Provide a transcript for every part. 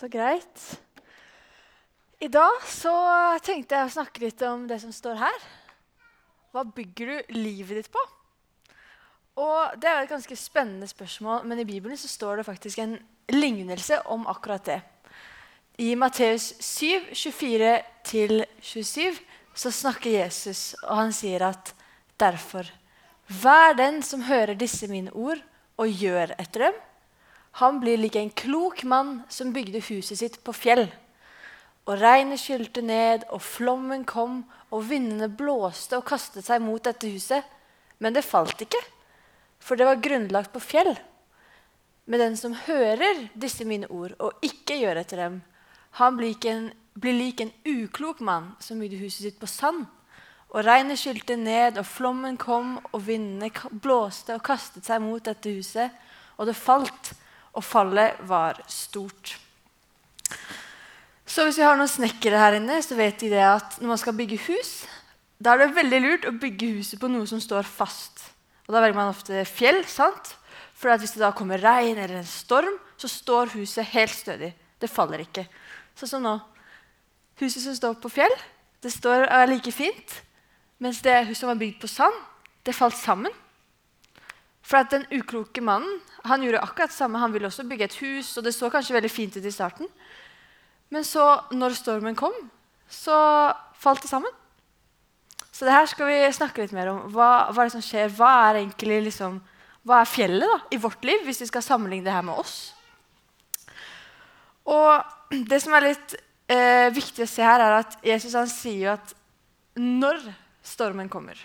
Så greit. I dag så tenkte jeg å snakke litt om det som står her. Hva bygger du livet ditt på? Og Det er et ganske spennende spørsmål, men i Bibelen så står det faktisk en lignelse om akkurat det. I Matteus 7, 24-27 så snakker Jesus, og han sier at derfor Vær den som hører disse mine ord og gjør etter dem. Han blir lik en klok mann som bygde huset sitt på fjell. Og regnet skylte ned, og flommen kom, og vindene blåste og kastet seg mot dette huset. Men det falt ikke, for det var grunnlagt på fjell. Men den som hører disse mine ord og ikke gjør etter dem, han blir, en, blir lik en uklok mann som bygde huset sitt på sand. Og regnet skylte ned, og flommen kom, og vindene blåste og kastet seg mot dette huset. Og det falt, og fallet var stort. Så hvis vi har noen snekkere her inne, så vet de det at når man skal bygge hus, da er det veldig lurt å bygge huset på noe som står fast. Og Da velger man ofte fjell. sant? For hvis det da kommer regn eller en storm, så står huset helt stødig. Det faller ikke. Sånn som nå. Huset som står på fjell, det står er like fint. Mens det huset som var bygd på sand, det falt sammen. For at den ukloke mannen han gjorde akkurat det samme. Han ville også bygge et hus, og det så kanskje veldig fint ut i starten. Men så, når stormen kom, så falt det sammen. Så det her skal vi snakke litt mer om. Hva, hva er det som skjer? Hva er egentlig liksom, hva er fjellet da, i vårt liv, hvis vi skal sammenligne det her med oss? Og det som er litt eh, viktig å se her, er at Jesus han sier jo at når stormen kommer.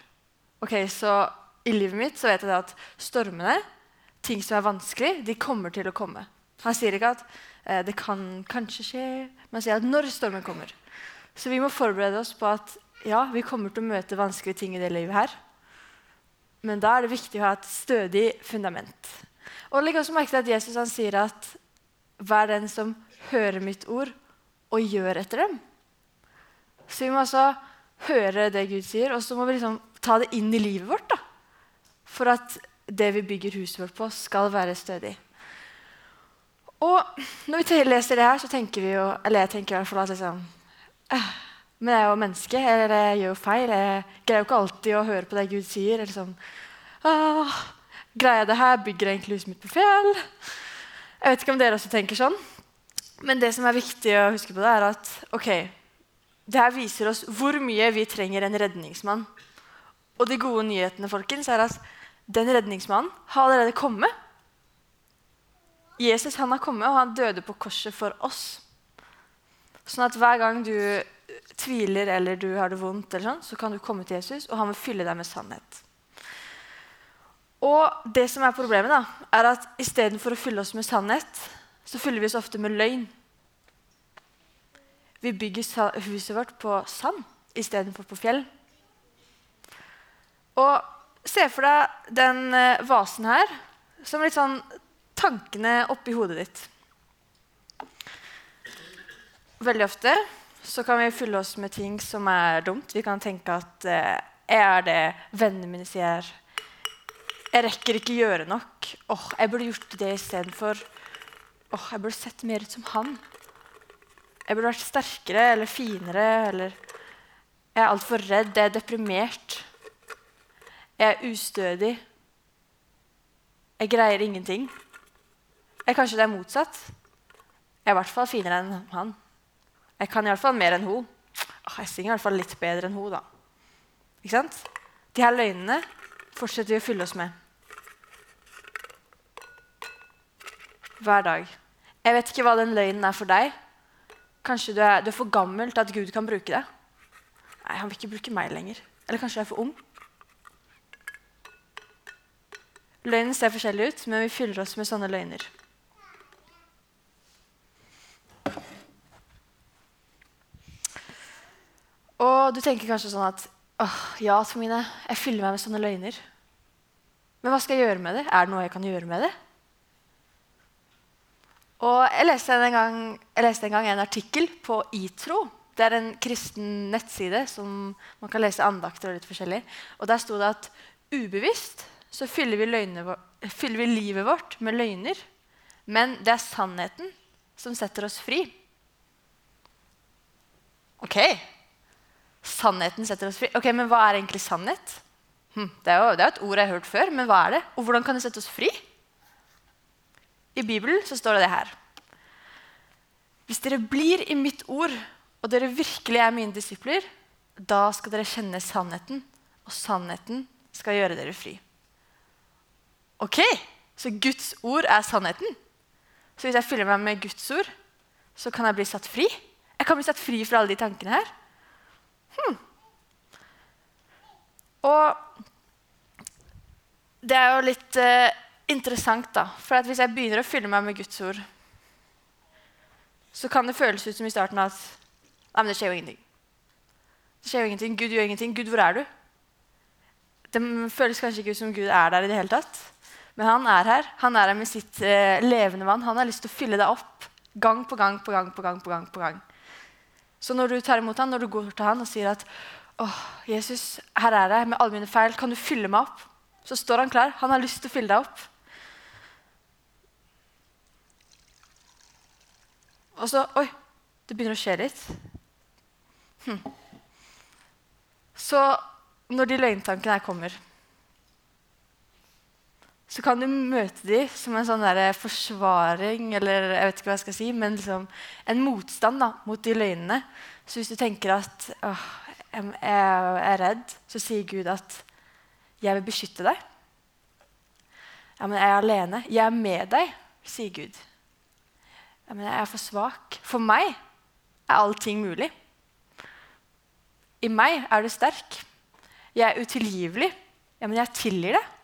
Ok, Så i livet mitt så vet jeg at stormene, ting som er vanskelig, de kommer til å komme. Han sier ikke at eh, det kan kanskje skje, men han sier at når stormen kommer. Så vi må forberede oss på at ja, vi kommer til å møte vanskelige ting i det livet her. Men da er det viktig å ha et stødig fundament. Og legg også merke til at Jesus han sier at vær den som hører mitt ord og gjør etter dem. Så vi må altså høre det Gud sier, og så må vi liksom ta det inn i livet vårt. da. For at det vi bygger huset vårt på, skal være stødig. Og når vi leser det her, så tenker vi jo Eller jeg tenker i hvert fall at liksom, eh, Men jeg er jo menneske, eller jeg gjør jo feil. Jeg greier jo ikke alltid å høre på det Gud sier. eller sånn, ah, Greier jeg det her? Bygger jeg egentlig huset mitt på fjell? Jeg vet ikke om dere også tenker sånn. Men det som er viktig å huske på, det er at ok, det her viser oss hvor mye vi trenger en redningsmann. Og de gode nyhetene folkens, er at den redningsmannen har allerede kommet. Jesus han har kommet, og han døde på korset for oss. Sånn at hver gang du tviler eller du har det vondt, eller sånn, så kan du komme til Jesus, og han vil fylle deg med sannhet. Og det som er problemet, da, er at istedenfor å fylle oss med sannhet, så fyller vi oss ofte med løgn. Vi bygger huset vårt på sand istedenfor på fjell. Og Se for deg den eh, vasen her som litt sånn tankene oppi hodet ditt. Veldig ofte så kan vi fylle oss med ting som er dumt. Vi kan tenke at eh, er det vennene mine sier. Jeg rekker ikke gjøre nok. Åh, jeg burde gjort det istedenfor. Åh, jeg burde sett mer ut som han. Jeg burde vært sterkere eller finere eller Jeg er altfor redd, jeg er deprimert. Jeg er ustødig. Jeg greier ingenting. Jeg, kanskje det er motsatt. Jeg er i hvert fall finere enn han. Jeg kan i hvert fall mer enn hun. Jeg synger i hvert fall litt bedre enn hun, da. Ikke sant? De her løgnene fortsetter vi å fylle oss med. Hver dag. Jeg vet ikke hva den løgnen er for deg. Kanskje du er, du er, for gammel til at Gud kan bruke deg. Nei, han vil ikke bruke meg lenger. Eller kanskje jeg er for ung. Løgnen ser forskjellig ut, men vi fyller oss med sånne løgner. Og du tenker kanskje sånn at åh, ja, Tomine, jeg fyller meg med sånne løgner. Men hva skal jeg gjøre med det? Er det noe jeg kan gjøre med det? Og jeg leste, en gang, leste en gang en artikkel på ITRO. Det er en kristen nettside som man kan lese andakter og litt forskjellig. Og Der sto det at ubevisst så fyller vi, fyller vi livet vårt med løgner. Men det er sannheten som setter oss fri. Ok. Sannheten setter oss fri. Ok, Men hva er egentlig sannhet? Hm, det, er jo, det er et ord jeg har hørt før, men hva er det? Og hvordan kan det sette oss fri? I Bibelen så står det det her. Hvis dere blir i mitt ord, og dere virkelig er mine disipler, da skal dere kjenne sannheten, og sannheten skal gjøre dere fri. Ok, så Guds ord er sannheten. Så hvis jeg fyller meg med Guds ord, så kan jeg bli satt fri? Jeg kan bli satt fri fra alle de tankene her. Hmm. Og det er jo litt uh, interessant, da. For hvis jeg begynner å fylle meg med Guds ord, så kan det føles ut som i starten at Nei, men det skjer jo ingenting. Det skjer jo ingenting. Gud gjør ingenting. Gud, hvor er du? Det føles kanskje ikke ut som Gud er der i det hele tatt. Men han er her. Han er her med sitt eh, levende vann. Han har lyst til å fylle deg opp gang på gang på gang på gang. på gang på gang. Så når du tar imot han, når du går til han og sier at åh, Jesus, her er jeg med alle mine feil, kan du fylle meg opp? Så står han klar. Han har lyst til å fylle deg opp. Og så Oi, det begynner å skje litt. Hm. Så når de løgntankene her kommer, så kan du møte dem som en sånn der forsvaring, eller jeg vet ikke hva jeg skal si, men liksom en motstand da, mot de løgnene. Så hvis du tenker at åh, jeg, er redd, så sier Gud at 'jeg vil beskytte deg'. Ja, men jeg er alene. 'Jeg er med deg', sier Gud. Ja, men jeg er for svak. For meg er allting mulig. I meg er du sterk. Jeg er utilgivelig. Ja, men jeg tilgir det.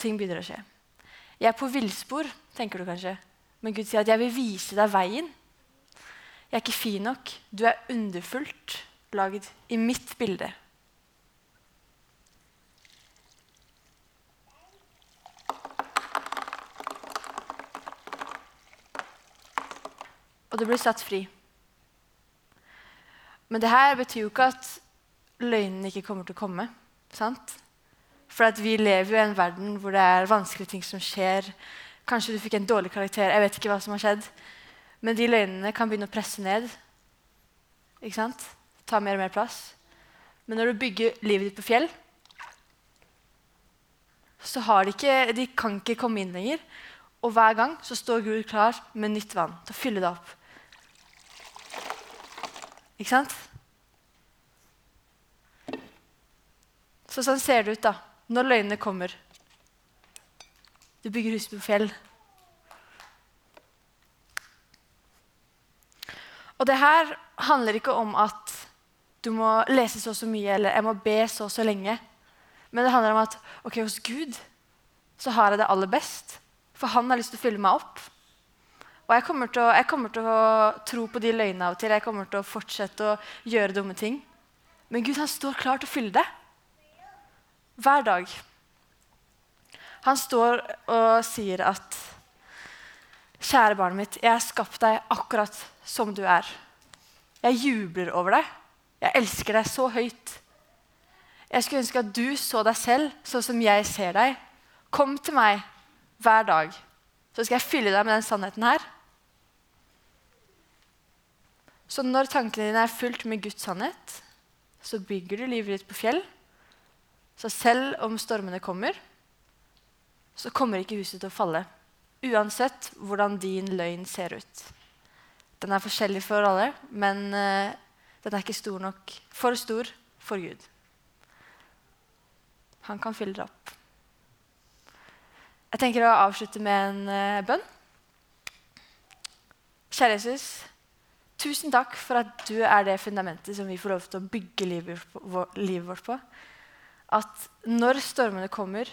Ting begynner å skje. Jeg er på villspor, tenker du kanskje. Men Gud sier at 'jeg vil vise deg veien'. Jeg er ikke fin nok. Du er underfullt laget i mitt bilde. Og du blir satt fri. Men det her betyr jo ikke at løgnene ikke kommer til å komme. sant? For vi lever jo i en verden hvor det er vanskelige ting som skjer. Kanskje du fikk en dårlig karakter. Jeg vet ikke hva som har skjedd. Men de løgnene kan begynne å presse ned. Ikke sant? Ta mer og mer plass. Men når du bygger livet ditt på fjell, så har de ikke, de kan ikke komme inn lenger. Og hver gang så står Gud klar med nytt vann til å fylle det opp. Ikke sant? Så sånn ser det ut da, når løgnene kommer. Du bygger hus på fjell. Og det her handler ikke om at du må lese så og så mye eller jeg må be så og så lenge. Men det handler om at ok, hos Gud så har jeg det aller best. For han har lyst til å fylle meg opp. Og jeg kommer, å, jeg kommer, til å, tro på de løgnene av og til. Jeg kommer til å fortsette å gjøre dumme ting. Men Gud han står klar til å fylle det. Hver dag. Han står og sier at Kjære barnet mitt, jeg har skapt deg akkurat som du er. Jeg jubler over deg. Jeg elsker deg så høyt. Jeg skulle ønske at du så deg selv sånn som jeg ser deg. Kom til meg hver dag, så skal jeg fylle deg med den sannheten her. Så når tankene dine er fullt med Guds sannhet, så bygger du livet ditt på fjell. Så selv om stormene kommer, så kommer ikke huset til å falle. Uansett hvordan din løgn ser ut. Den er forskjellig for alle, men uh, den er ikke stor nok, for stor for Gud. Han kan fylle det opp. Jeg tenker å avslutte med en uh, bønn. Kjære Jesus. Tusen takk for at du er det fundamentet som vi får lov til å bygge livet, vårt på. At når stormene kommer,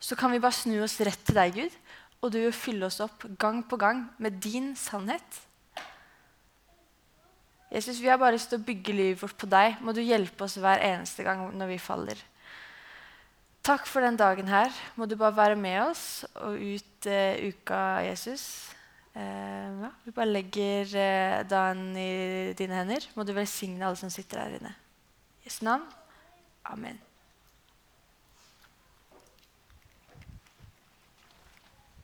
så kan vi bare snu oss rett til deg, Gud. Og du vil fylle oss opp gang på gang med din sannhet. Jesus, Vi har bare lyst til å bygge livet vårt på deg. Må du hjelpe oss hver eneste gang når vi faller. Takk for den dagen her. Må du bare være med oss og ut uh, uka, Jesus. Uh, ja, vi bare legger uh, dagen i dine hender. Må du velsigne alle som sitter her inne. I Jesu navn. Amen.